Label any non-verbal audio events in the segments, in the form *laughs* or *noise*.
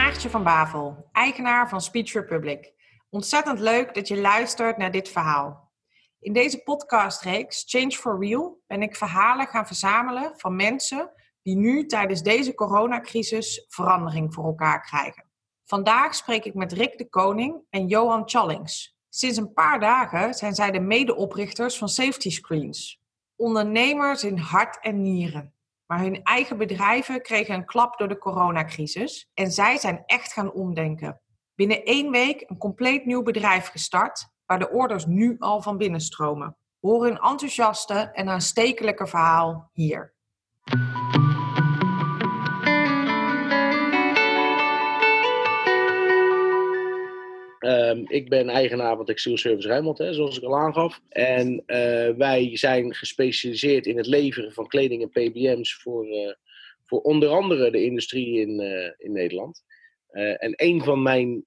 Maartje van Bavel, eigenaar van Speech Republic. Ontzettend leuk dat je luistert naar dit verhaal. In deze podcastreeks Change for Real ben ik verhalen gaan verzamelen van mensen die nu tijdens deze coronacrisis verandering voor elkaar krijgen. Vandaag spreek ik met Rick de Koning en Johan Challings. Sinds een paar dagen zijn zij de medeoprichters van Safety Screens. Ondernemers in hart en nieren. Maar hun eigen bedrijven kregen een klap door de coronacrisis en zij zijn echt gaan omdenken. Binnen één week een compleet nieuw bedrijf gestart, waar de orders nu al van binnen stromen. Hoor een enthousiaste en aanstekelijke verhaal hier. Um, ik ben eigenaar van Textiel Service Rijnmond, hè, zoals ik al aangaf. En uh, wij zijn gespecialiseerd in het leveren van kleding en PBM's voor, uh, voor onder andere de industrie in, uh, in Nederland. en een van, mijn,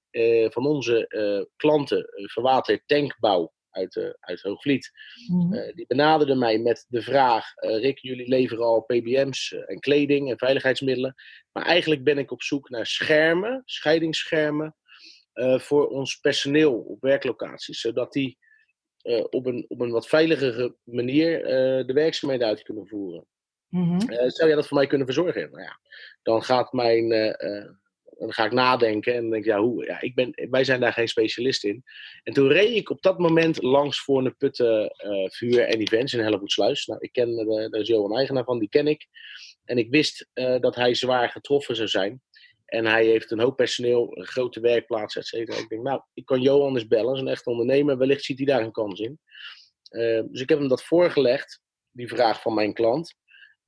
van onze klanten, Verwater Tankbouw uit, uit Hoogvliet, mm -hmm. die benaderde mij met de vraag: Rick, jullie leveren al PBM's en kleding en veiligheidsmiddelen. Maar eigenlijk ben ik op zoek naar schermen, scheidingsschermen voor ons personeel op werklocaties. Zodat die uh, op, een, op een wat veiligere manier uh, de werkzaamheden uit kunnen voeren. Mm-hmm. zou jij dat voor mij kunnen verzorgen? Nou ja, dan gaat mijn. dan ga ik nadenken en dan denk ik, ja, hoe? Ja, ik ben, wij zijn daar geen specialist in. En toen reed ik op dat moment langs voor een Putten Vuur en Events in Hellevoetsluis. Nou, ik ken, daar is Johan eigenaar van, die ken ik. En ik wist dat hij zwaar getroffen zou zijn. En hij heeft een hoop personeel, een grote werkplaats, et cetera. Ik denk, nou, ik kan Johan eens bellen, is een echt ondernemer. Wellicht ziet hij daar een kans in. Uh, dus ik heb hem dat voorgelegd, die vraag van mijn klant.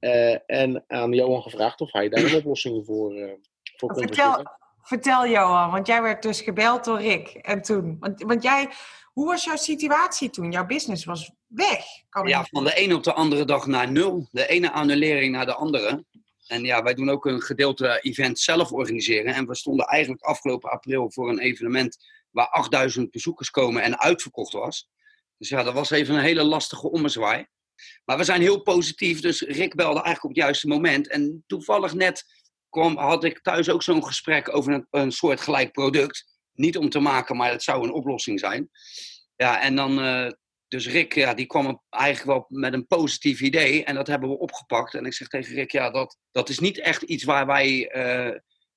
Uh, en aan Johan gevraagd of hij daar een oplossing voor, uh, voor kon vertel, vertel Johan, want jij werd dus gebeld door Rick. En toen, want, want jij, hoe was jouw situatie toen? Jouw business was weg. ja, van de ene op de andere dag naar nul. De ene annulering naar de andere. En ja, wij doen ook een gedeelte event zelf organiseren. En we stonden eigenlijk afgelopen april voor een evenement waar 8000 bezoekers komen en uitverkocht was. Dus ja, dat was even een hele lastige ommezwaai. Maar we zijn heel positief, dus Rick belde eigenlijk op het juiste moment. En toevallig net kwam, had ik thuis ook zo'n gesprek over een, soort gelijk product. Niet om te maken, maar het zou een oplossing zijn. Ja, en dan uh, dus Rick, ja, die kwam eigenlijk wel met een positief idee en dat hebben we opgepakt. En ik zeg tegen Rick, ja, dat, dat is niet echt iets waar wij, uh,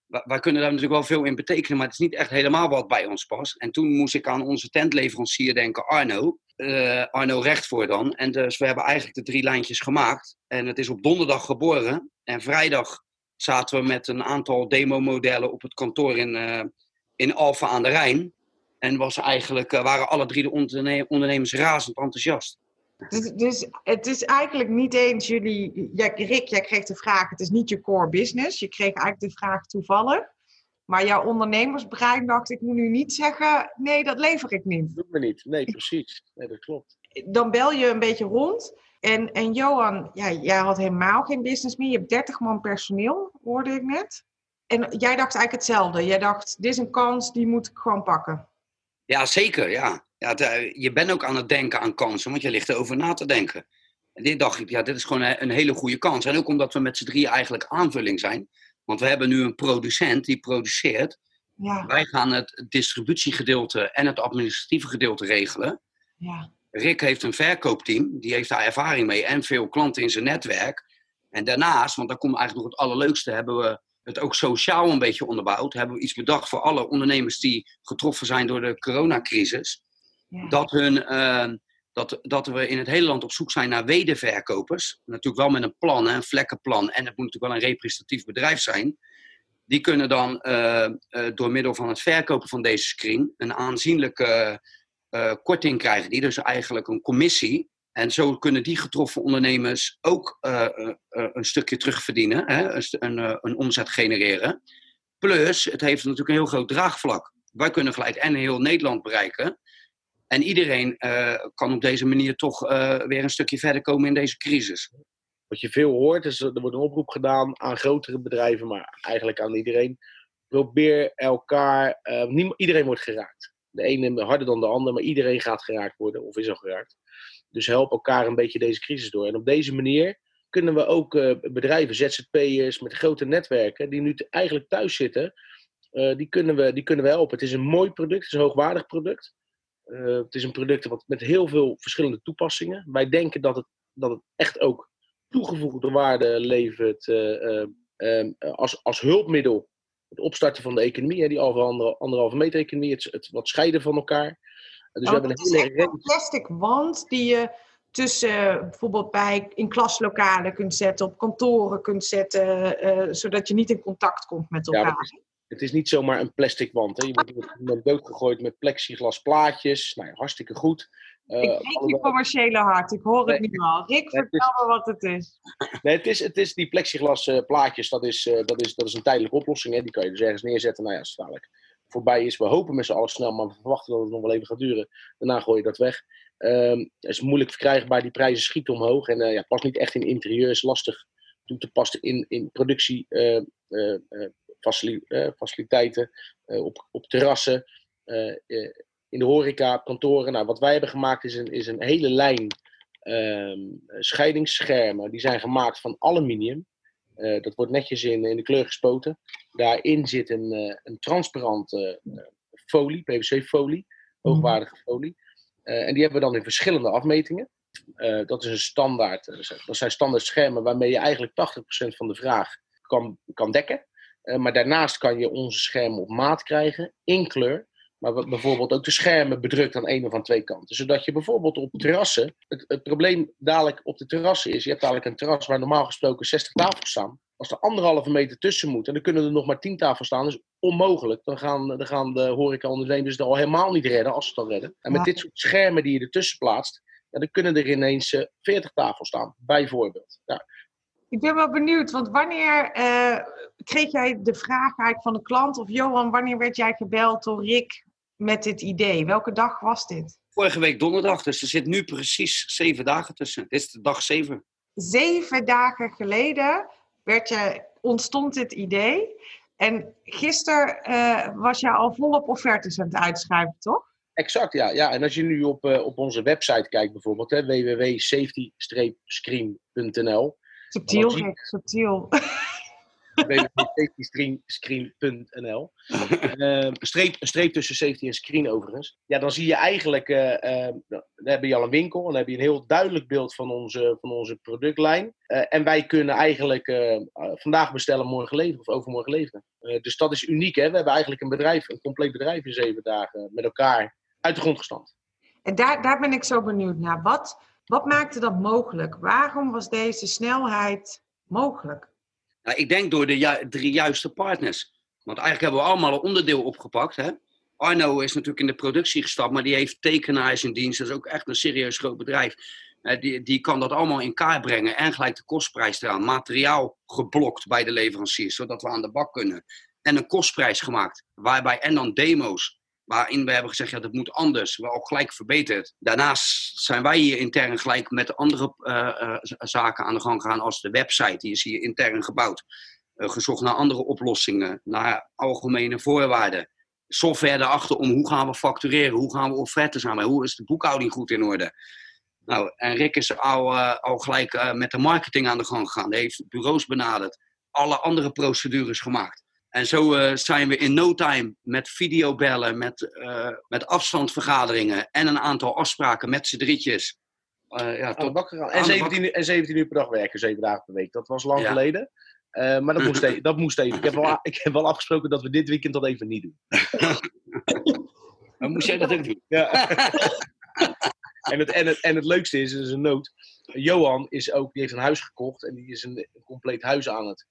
wij kunnen daar natuurlijk wel veel in betekenen, maar het is niet echt helemaal wat bij ons past. En toen moest ik aan onze tentleverancier denken, Arno, uh, Arno Rechtvoor dan. En dus we hebben eigenlijk de drie lijntjes gemaakt. En het is op donderdag geboren en vrijdag zaten we met een aantal demo-modellen op het kantoor in, uh, in Alphen aan de Rijn. En was eigenlijk, uh, waren alle drie de onderne ondernemers razend enthousiast. Dus, dus, het is eigenlijk niet eens jullie. Ja, Rick, jij kreeg de vraag: het is niet je core business. Je kreeg eigenlijk de vraag toevallig. Maar jouw ondernemersbrein dacht: ik moet nu niet zeggen: nee, dat lever ik niet. Dat doet me niet. Nee, precies. Nee, dat klopt. Dan bel je een beetje rond. En, en Johan, ja, jij had helemaal geen business meer. Je hebt 30 man personeel, hoorde ik net. En jij dacht eigenlijk hetzelfde. Jij dacht: dit is een kans, die moet ik gewoon pakken. Ja, zeker. Ja. Ja, eh, je bent ook aan het denken aan kansen, want je ligt erover na te denken. En dit dacht ik, ja, dit is gewoon een hele goede kans. En ook omdat we met z'n drieën eigenlijk aanvulling zijn. Want we hebben nu een producent die produceert. Ja. Wij gaan het distributiegedeelte en het administratieve gedeelte regelen. Ja. Rick heeft een verkoopteam, die heeft daar ervaring mee en veel klanten in zijn netwerk. En daarnaast, want daar komt eigenlijk nog het allerleukste, hebben we het ook sociaal een beetje onderbouwd, hebben we iets bedacht voor alle ondernemers die getroffen zijn door de coronacrisis. Ja. Dat, hun, uh, dat, dat we in het hele land op zoek zijn naar wederverkopers. Natuurlijk wel met een plan, een vlekkenplan. En het moet natuurlijk wel een representatief bedrijf zijn. Die kunnen dan uh, uh, door middel van het verkopen van deze screen een aanzienlijke korting krijgen. Die dus eigenlijk een commissie en zo kunnen die getroffen ondernemers ook uh, uh, een stukje terugverdienen, hè? Een, uh, een, omzet genereren. Plus, het heeft natuurlijk een heel groot draagvlak. Wij kunnen gelijk en heel Nederland bereiken. En iedereen kan op deze manier toch weer een stukje verder komen in deze crisis. Wat je veel hoort, is er wordt een oproep gedaan aan grotere bedrijven, maar eigenlijk aan iedereen. Probeer elkaar, iedereen wordt geraakt. De ene harder dan de ander, maar iedereen gaat geraakt worden of is al geraakt. Dus help elkaar een beetje deze crisis door. En op deze manier kunnen we ook uh, bedrijven, ZZP'ers met grote netwerken, die nu eigenlijk thuis zitten, die, kunnen we, die kunnen we helpen. Het is een mooi product, het is een hoogwaardig product. het is een product wat met heel veel verschillende toepassingen. Wij denken dat het, dat het echt ook toegevoegde waarde levert als, als hulpmiddel. Het opstarten van de economie, hè, die anderhalve, anderhalve meter economie, het, het wat scheiden van elkaar. Dus we hebben een hele een plastic wand die je tussen bijvoorbeeld bij in klaslokalen kunt zetten, op kantoren kunt zetten, uh, zodat je niet in contact komt met elkaar. Ja, het, is, het, is, niet zomaar een plastic wand. Hè. Je wordt doodgegooid met plexiglas plaatjes. Nou, hartstikke goed. Uh, ik die commerciële hart, ik hoor het niet al. Rick, vertel me wat het is. Nee, het is, het is die plexiglas uh, plaatjes, dat is, dat, is, dat is een tijdelijke oplossing. Hè. Die kan je dus ergens neerzetten. Nou ja, is dadelijk voorbij is. We hopen met z'n allen snel, maar we verwachten dat het nog wel even gaat duren. Daarna gooi je dat weg. Um, het is moeilijk verkrijgbaar, die prijzen schieten omhoog. En uh, ja, past niet echt in interieur, is lastig toe te passen in, in productiefaciliteiten, uh, uh, op, op terrassen, in de horeca, kantoren. Nou, wat wij hebben gemaakt is een, is een hele lijn um, scheidingsschermen. Die zijn gemaakt van aluminium. dat wordt netjes in, in de kleur gespoten. Daarin zit een, een transparante folie, PVC-folie, hoogwaardige folie. Eh, en die hebben we dan in verschillende afmetingen. Eh, dat is een standaard. Eh, dat zijn standaard schermen waarmee je eigenlijk 80% van de vraag kan, kan dekken. maar daarnaast kan je onze schermen op maat krijgen, in kleur. Maar bijvoorbeeld ook de schermen bedrukt aan één of aan twee kanten. Zodat je bijvoorbeeld op terrassen. Het, het probleem dadelijk op de terrassen is: je hebt dadelijk een terras waar normaal gesproken 60 tafels staan. Als er anderhalve meter tussen moet en dan kunnen er nog maar 10 tafels staan, is onmogelijk. Dan gaan, dan gaan de horeca-ondernemers het al helemaal niet redden als ze het al redden. En met dit soort schermen die je ertussen plaatst, ja, dan kunnen er ineens uh, eh, 40 tafels staan, bijvoorbeeld. Ja. Ik ben wel benieuwd, want wanneer uh, kreeg jij de vraag eigenlijk van de klant of Johan, wanneer werd jij gebeld door Rick met dit idee? Welke dag was dit? Vorige week donderdag, dus er zit nu precies zeven dagen tussen. Dit is de dag zeven. Zeven dagen geleden werd je, ontstond dit idee. En gisteren uh, was je al volop offertes aan het uitschrijven, toch? Exact, ja. ja. En als je nu op, uh, op onze website kijkt bijvoorbeeld, www.safetyscreen.nl. Subtiel, subtiel *laughs* www.safetyscreen.nl. Uh, een, streep, een streep tussen safety en screen overigens. Ja, dan zie je eigenlijk, uh, uh, dan heb je al een winkel, dan heb je een heel duidelijk beeld van onze, van onze productlijn. Uh, en wij kunnen eigenlijk vandaag bestellen, morgen leveren of overmorgen leveren. dus dat is uniek, hè? We hebben eigenlijk een bedrijf, een compleet bedrijf in zeven dagen met elkaar uit de grond gestampt. En daar, daar ben ik zo benieuwd naar. Wat, wat maakte dat mogelijk? Waarom was deze snelheid mogelijk? Nou, ik denk door de drie juiste partners. Want eigenlijk hebben we allemaal een onderdeel opgepakt. Hè? Arno is natuurlijk in de productie gestapt, maar die heeft tekenaars in dienst. Dat is ook echt een serieus groot bedrijf. Uh, die, die kan dat allemaal in kaart brengen en gelijk de kostprijs eraan. Materiaal geblokt bij de leveranciers, zodat we aan de bak kunnen. En een kostprijs gemaakt, waarbij en dan demo's waarin we hebben gezegd, ja, dat moet anders, wel gelijk verbeterd. Daarnaast zijn wij hier intern gelijk met andere uh, uh, zaken aan de gang gegaan, als de website, die is hier intern gebouwd. Uh, gezocht naar andere oplossingen, naar algemene voorwaarden. Software erachter om hoe gaan we factureren, hoe gaan we offertes aanbrengen, hoe is de boekhouding goed in orde. Nou, en Rick is al, al gelijk met de marketing aan de gang gegaan. Hij heeft bureaus benaderd, alle andere procedures gemaakt. En zo uh, zijn we in no time met videobellen, met, uh, met afstandsvergaderingen en een aantal afspraken met z'n drietjes. Uh, ja, tot en, 17 uur, en 17 uur per dag werken, zeven dagen per week. Dat was lang geleden. maar dat moest, even, dat moest even. Ik heb, wel, *laughs* ik heb wel afgesproken dat we dit weekend dat even niet doen. maar moest jij dat ook doen? Ja. en, het, en, het, en het leukste is, is een nood. Johan is ook, die heeft een huis gekocht en die is een, een compleet huis aan het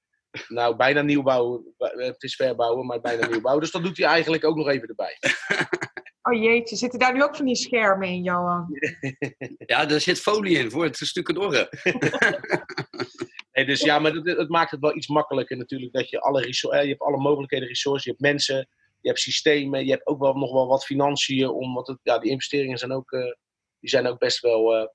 nou, bijna nieuwbouw. Het is verbouwen, maar bijna nieuwbouw. Dus dat doet hij eigenlijk ook nog even erbij. *laughs* Oh jeetje, zitten daar nu ook van die schermen in, Johan? *laughs* Ja, daar zit folie in voor het stukken dorre. *laughs* nee, dus ja, maar het, het, maakt het wel iets makkelijker natuurlijk. Dat je alle, resources, je hebt alle mogelijkheden, resources, je hebt mensen, je hebt systemen, je hebt ook wel nog wel wat financiën. Omdat het, ja, die investeringen zijn ook, uh, die zijn ook best, wel, uh,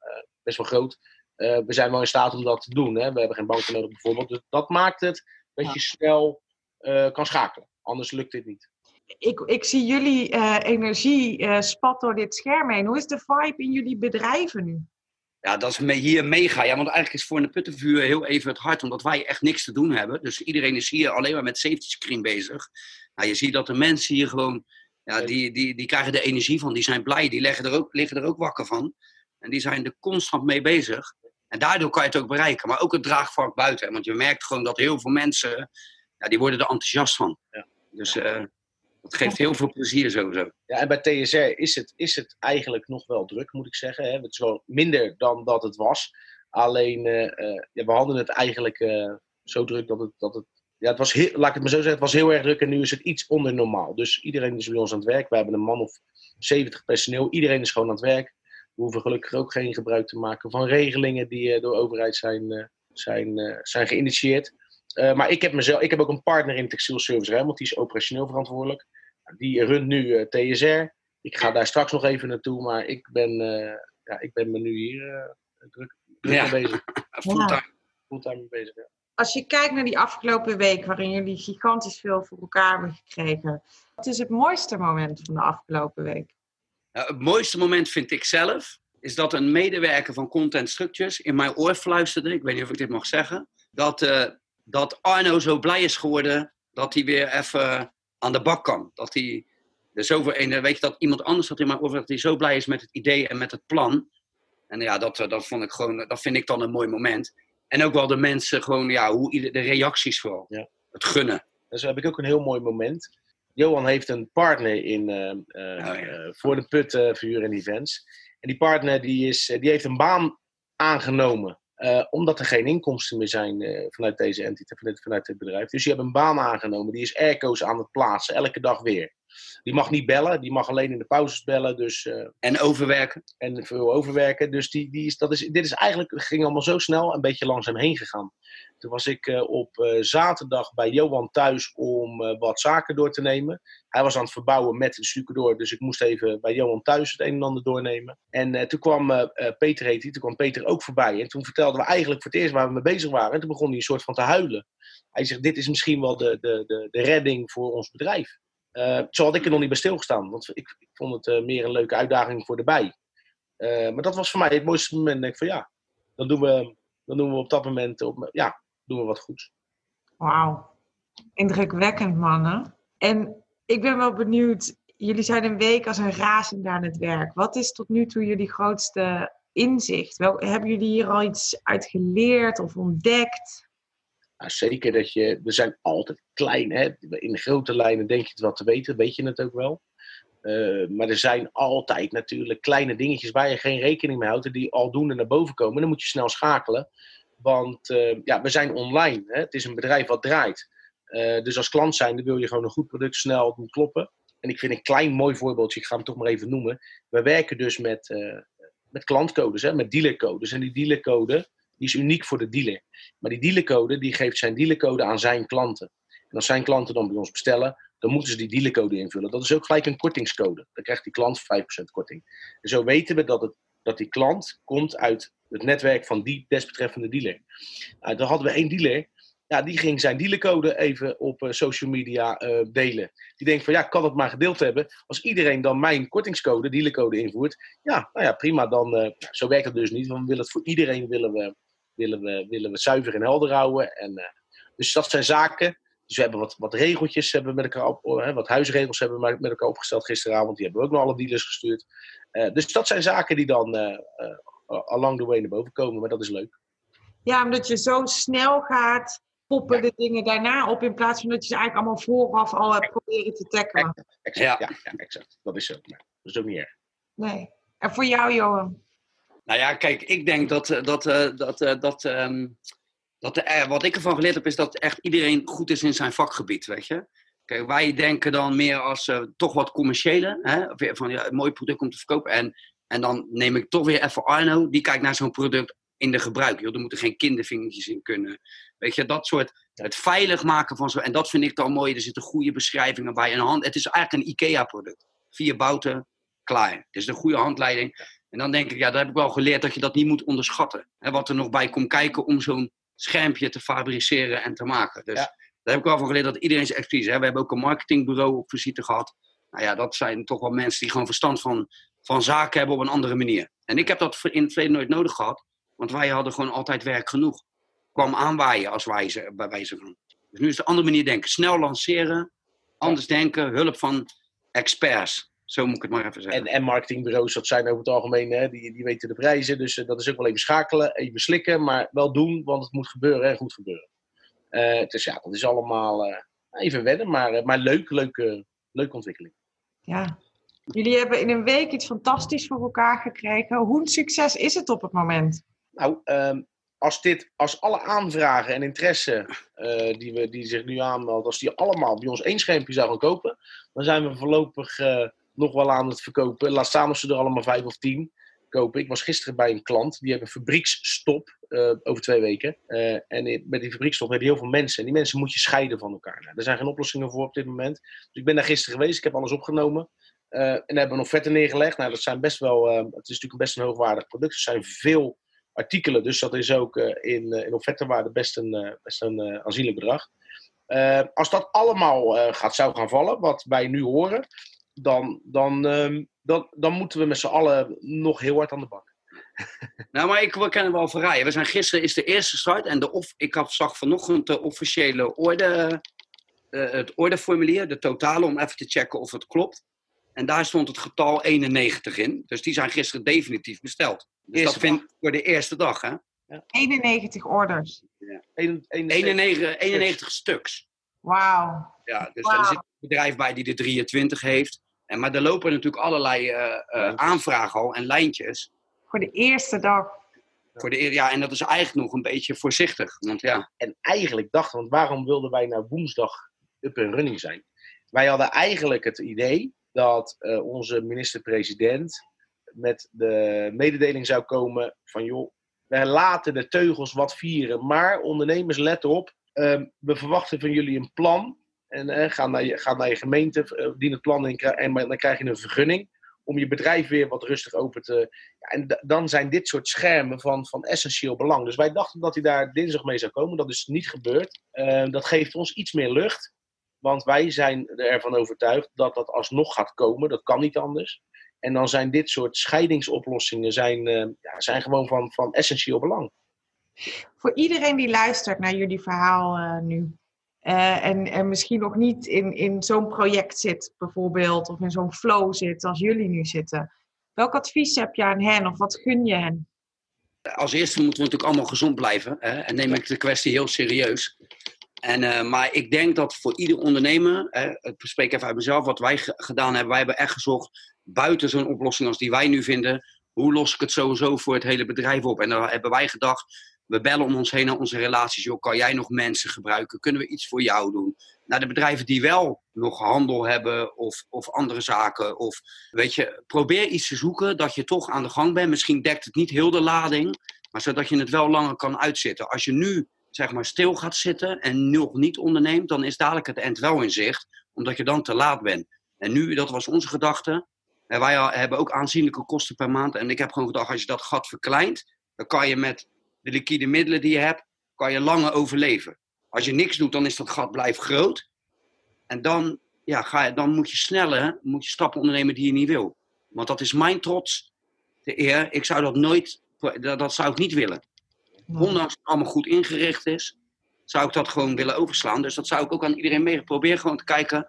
best wel groot. Uh, we zijn wel in staat om dat te doen. Hè? We hebben geen banken nodig bijvoorbeeld. Dus dat maakt het dat je snel uh, kan schakelen. Anders lukt dit niet. Ik, ik zie jullie uh, energie spat door dit scherm heen. Hoe is de vibe in jullie bedrijven nu? Ja, dat is me- hier mega. Ja, want eigenlijk is voor een puttenvuur heel even het hart, omdat wij echt niks te doen hebben. Dus iedereen is hier alleen maar met safety screen bezig. Nou, je ziet dat de mensen hier gewoon, ja, die, die, die krijgen de energie van, die zijn blij, die leggen er ook, liggen er ook wakker van. En die zijn er constant mee bezig. En daardoor kan je het ook bereiken. Maar ook het draagvlak buiten. Want je merkt gewoon dat heel veel mensen, ja, die worden er enthousiast van. Ja. Dus eh, dat geeft heel veel plezier sowieso. Ja, en bij TSR is het, is het eigenlijk nog wel druk, moet ik zeggen. Hè. Het is wel minder dan dat het was. Alleen, eh, eh, ja, we hadden het eigenlijk eh, zo druk dat het, dat het ja, het was heel, laat ik het maar zo zeggen, het was heel erg druk en nu is het iets onder normaal. Dus iedereen is bij ons aan het werk. We hebben een man of 70 personeel. Iedereen is gewoon aan het werk. We hoeven gelukkig ook geen gebruik te maken van regelingen die eh, door de overheid zijn, eh, zijn, eh, zijn geïnitieerd. Eh, maar ik heb, mezelf, ik heb ook een partner in Textiel Service Rijnmond, die is operationeel verantwoordelijk. Die runt nu eh, TSR. Ik ga daar straks nog even naartoe, maar ik ben, eh, ja, ik ben me nu hier eh, druk, druk Ja. mee bezig. *laughs* Fulltime. Fulltime mee bezig. Ja. Als je kijkt naar die afgelopen week, waarin jullie gigantisch veel voor elkaar hebben gekregen. Wat is het mooiste moment van de afgelopen week? Nou, het mooiste moment vind ik zelf, is dat een medewerker van Content Structures in mijn oor fluisterde, ik weet niet of ik dit mag zeggen, dat, eh, dat Arno zo blij is geworden dat hij weer even aan de bak kan. Dat hij er zoveel, en, eh, weet je, dat iemand anders dat in mijn oor dat hij zo blij is met het idee en met het plan. En ja, dat, eh, dat, vond ik gewoon, dat vind ik dan een mooi moment. En ook wel de mensen, gewoon, ja, hoe, de reacties vooral. Ja. Het gunnen. Dus heb ik ook een heel mooi moment. Johan heeft een partner in, eh, eh, ja. eh, voor de put verhuur en events. En die partner die is, die heeft een baan aangenomen. omdat er geen inkomsten meer zijn vanuit deze entiteit, vanuit, vanuit dit bedrijf. Dus die hebben een baan aangenomen. Die is airco's aan het plaatsen, elke dag weer. Die mag niet bellen, die mag alleen in de pauzes bellen. Dus, En overwerken. en veel overwerken. Dus die, die is, dat is, dit is eigenlijk, het ging allemaal zo snel, een beetje langzaam heen gegaan. Toen was ik eh, op eh, zaterdag bij Johan thuis om eh, wat zaken door te nemen. Hij was aan het verbouwen met de stucadoor, dus ik moest even bij Johan thuis het een en ander doornemen. En toen kwam Peter, heet toen kwam Peter ook voorbij. En toen vertelden we eigenlijk voor het eerst waar we mee bezig waren. En toen begon hij een soort van te huilen. Hij zegt, dit is misschien wel de, de, de, de redding voor ons bedrijf. Eh, zo had ik er nog niet bij stilgestaan, want ik, ik vond het meer een leuke uitdaging voor de bij. Maar dat was voor mij het mooiste moment. Ik denk van ja, dan doen we, dan doen we op dat moment op, ja, doen we wat goeds. Wauw, indrukwekkend mannen. En ik ben wel benieuwd, jullie zijn een week als een razend aan het werk. Wat is tot nu toe jullie grootste inzicht? Wel, hebben jullie hier al iets uit geleerd of ontdekt? Nou, zeker dat je, we zijn altijd klein. Hè? In grote lijnen denk je het wel te weten, weet je het ook wel. Eh, maar er zijn altijd natuurlijk kleine dingetjes waar je geen rekening mee houdt die aldoende naar boven komen. Dan moet je snel schakelen. Want eh, ja, we zijn online. Hè? Het is een bedrijf wat draait. Eh, dus als klant zijn, dan wil je gewoon een goed product snel doen kloppen. En ik vind een klein mooi voorbeeldje, ik ga hem toch maar even noemen. We werken dus met, eh, met klantcodes, hè? met dealercodes. En die dealercode die is uniek voor de dealer. Maar die dealercode die geeft zijn dealercode aan zijn klanten. En als zijn klanten dan bij ons bestellen, dan moeten ze die dealercode invullen. Dat is ook gelijk een kortingscode. Dan krijgt die klant 5% korting. En zo weten we dat, het, dat die klant komt uit het netwerk van die desbetreffende dealer. Nou, dan hadden we één dealer. Ja, die ging zijn dealercode even op eh, social media eh, delen. Die denkt van ja, kan het maar gedeeld hebben. Als iedereen dan mijn kortingscode, dealercode invoert. Ja, nou ja, prima. Dan, eh, zo werkt het dus niet. Want we willen het voor iedereen willen we, willen we, willen we zuiver en helder houden. En, dus dat zijn zaken. Dus we hebben wat, wat regeltjes hebben met elkaar op, wat huisregels hebben we met elkaar opgesteld gisteravond. Die hebben we ook naar alle dealers gestuurd. Eh, dus dat zijn zaken die dan eh eh, along the way naar boven komen. Maar dat is leuk. Ja, omdat je zo snel gaat, poppen de dingen daarna op, in plaats van dat je ze eigenlijk allemaal vooraf al hebt proberen te tackelen. Exact, Ja. ja. Ja, exact. Dat is zo. Maar dat is ook niet erg. Nee. En voor jou, Johan? Nou ja, kijk, ik denk dat, dat, eh, dat, eh, dat, ehm, dat wat ik ervan geleerd heb, is dat echt iedereen goed is in zijn vakgebied, weet je. Kijk, wij denken dan meer als eh, toch wat commerciële, hè? Van ja, een mooi product om te verkopen. En, en dan neem ik toch weer even Arno, die kijkt naar zo'n product in de gebruik. Joh, er moeten geen kindervingertjes in kunnen. Weet je, dat soort, het veilig maken van zo. En dat vind ik dan mooi, er zitten goede beschrijvingen bij. Een hand, het is eigenlijk een IKEA-product. Vier bouten, klaar. Het is een goede handleiding. En dan denk ik, ja, daar heb ik wel geleerd dat je dat niet moet onderschatten. Hè, wat er nog bij komt kijken om zo'n schermpje te fabriceren en te maken. Dus Ja. Daar heb ik wel van geleerd dat iedereen zijn expertise. Hè. We hebben ook een marketingbureau op visite gehad. Nou ja, dat zijn toch wel mensen die gewoon verstand van, van zaken hebben op een andere manier. En ik heb dat in het verleden nooit nodig gehad, want wij hadden gewoon altijd werk genoeg. Kwam aanwaaien als wijze, bij wijze van. Dus nu is een andere manier denken. Snel lanceren, anders denken, hulp van experts. Zo moet ik het maar even zeggen. En, en marketingbureaus, dat zijn over het algemeen, hè, die, die weten de prijzen. Dus eh, dat is ook wel even schakelen, even slikken, maar wel doen, want het moet gebeuren en goed gebeuren. Uh, dus ja, dat is allemaal uh, even wennen, maar, maar leuk, leuke, leuke ontwikkeling. Ja, jullie hebben in een week iets fantastisch voor elkaar gekregen. Hoe succes is het op het moment? Nou, um, als, dit, als alle aanvragen en interesse uh, die, we, die zich nu aanmelden, als die allemaal bij ons één schermpje zouden kopen, dan zijn we voorlopig uh, nog wel aan het verkopen. Laat staan of ze er allemaal vijf of tien Ik was gisteren bij een klant, die hebben een fabrieksstop uh, over twee weken. en met die fabrieksstop hebben heel veel mensen. En die mensen moet je scheiden van elkaar. Nou, er zijn geen oplossingen voor op dit moment. Dus ik ben daar gisteren geweest, ik heb alles opgenomen. en hebben we nog vetten neergelegd. Nou, dat zijn best wel, het is natuurlijk best een hoogwaardig product. Er zijn veel artikelen. Dus dat is ook in, in offertewaarde best een, best een aanzienlijk bedrag. als dat allemaal gaat, zou gaan vallen, wat wij nu horen, dan, dan, um, dan, dan moeten we met z'n allen nog heel hard aan de bak. nou, maar ik ken wel verraaien. We zijn gisteren is de eerste start en de of, ik had, zag vanochtend de officiële orde, het ordeformulier, de totale, om even te checken of het klopt. En daar stond het getal 91 in. Dus die zijn gisteren definitief besteld. Dus dat vind ik voor de eerste dag, hè? Ja. 91 orders. Ja. 91, 91 stuks. Wauw. Ja, dus wow. er zit een bedrijf bij die de 23 heeft. En, maar er lopen natuurlijk allerlei uh, uh, aanvragen al en lijntjes. Voor de eerste dag. Voor de, ja, en dat is eigenlijk nog een beetje voorzichtig. Want, ja. En eigenlijk dachten, want waarom wilden wij nou woensdag up en running zijn? Wij hadden eigenlijk het idee dat uh, onze minister-president met de mededeling zou komen van joh, wij laten de teugels wat vieren, maar ondernemers, let op, uh, we verwachten van jullie een plan. En uh, ga, naar je, naar je gemeente, uh, dien het plan in en dan krijg je een vergunning om je bedrijf weer wat rustig open te... Ja, en dan zijn dit soort schermen van, van essentieel belang. Dus wij dachten dat hij daar dinsdag mee zou komen. Dat is niet gebeurd. Ehm, dat geeft ons iets meer lucht. Want wij zijn ervan overtuigd dat dat alsnog gaat komen. Dat kan niet anders. En dan zijn dit soort scheidingsoplossingen zijn, uh, ja, zijn gewoon van, van essentieel belang. Voor iedereen die luistert naar jullie verhaal nu. Uh, en, en misschien nog niet in, in zo'n project zit, bijvoorbeeld, of in zo'n flow zit als jullie nu zitten. Welk advies heb je aan hen of wat gun je hen? Als eerste moeten we natuurlijk allemaal gezond blijven. Hè? En neem ik de kwestie heel serieus. En, uh, maar ik denk dat voor ieder ondernemer, hè, ik spreek even uit mezelf, wat wij gedaan hebben, wij hebben echt gezocht, buiten zo'n oplossing als die wij nu vinden, hoe los ik het sowieso voor het hele bedrijf op? En dan hebben wij gedacht, we bellen om ons heen naar onze relaties. Joh, kan jij nog mensen gebruiken? Kunnen we iets voor jou doen? Naar de bedrijven die wel nog handel hebben of, of andere zaken. Of weet je, probeer iets te zoeken dat je toch aan de gang bent. Misschien dekt het niet heel de lading, maar zodat je het wel langer kan uitzitten. Als je nu zeg maar stil gaat zitten en nog niet onderneemt, dan is dadelijk het eind wel in zicht, omdat je dan te laat bent. En nu, dat was onze gedachte. En wij hebben ook aanzienlijke kosten per maand. En ik heb gewoon gedacht, als je dat gat verkleint, dan kan je met de liquide middelen die je hebt, kan je langer overleven. Als je niks doet, dan is dat gat blijft groot. En dan, ja, ga je, dan moet je sneller moet je stappen ondernemen die je niet wil. Want dat is mijn trots, de eer. Ik zou dat nooit, dat, dat zou ik niet willen. Ondanks dat het allemaal goed ingericht is, zou ik dat gewoon willen overslaan. Dus dat zou ik ook aan iedereen mee. Probeer gewoon te kijken,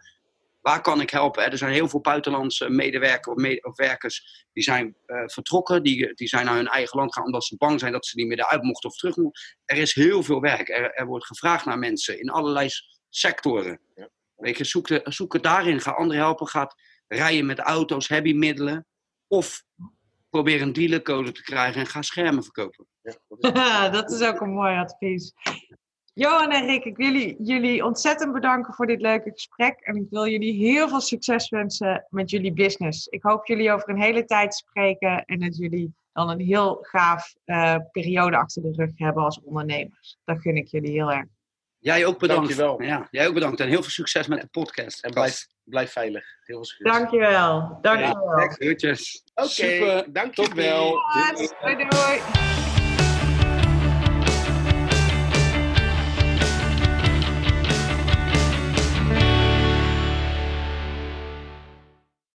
waar kan ik helpen? Er zijn heel veel buitenlandse medewerkers of werkers die zijn uh, vertrokken. Die, die zijn naar hun eigen land gaan omdat ze bang zijn dat ze niet meer eruit mochten of terug moeten. Er is heel veel werk. Er, er wordt gevraagd naar mensen in allerlei sectoren. Ja. Weet je, zoek, de, zoek het daarin. Ga anderen helpen. Ga rijden met auto's, heavymiddelen. Of probeer een dealercode te krijgen en ga schermen verkopen. Ja, dat, is... *laughs* dat is ook een mooi advies. Johan en Rick, ik wil jullie, jullie ontzettend bedanken voor dit leuke gesprek. En ik wil jullie heel veel succes wensen met jullie business. Ik hoop jullie over een hele tijd spreken en dat jullie dan een heel gaaf uh, periode achter de rug hebben als ondernemers. Dat gun ik jullie heel erg. Jij ook bedankt. Dankjewel. Ja, jij ook bedankt en heel veel succes met de podcast. En blijf, blijf veilig. Heel veel succes. Dankjewel. Dankjewel. Ja, Oké, okay, dankjewel. Doei doei.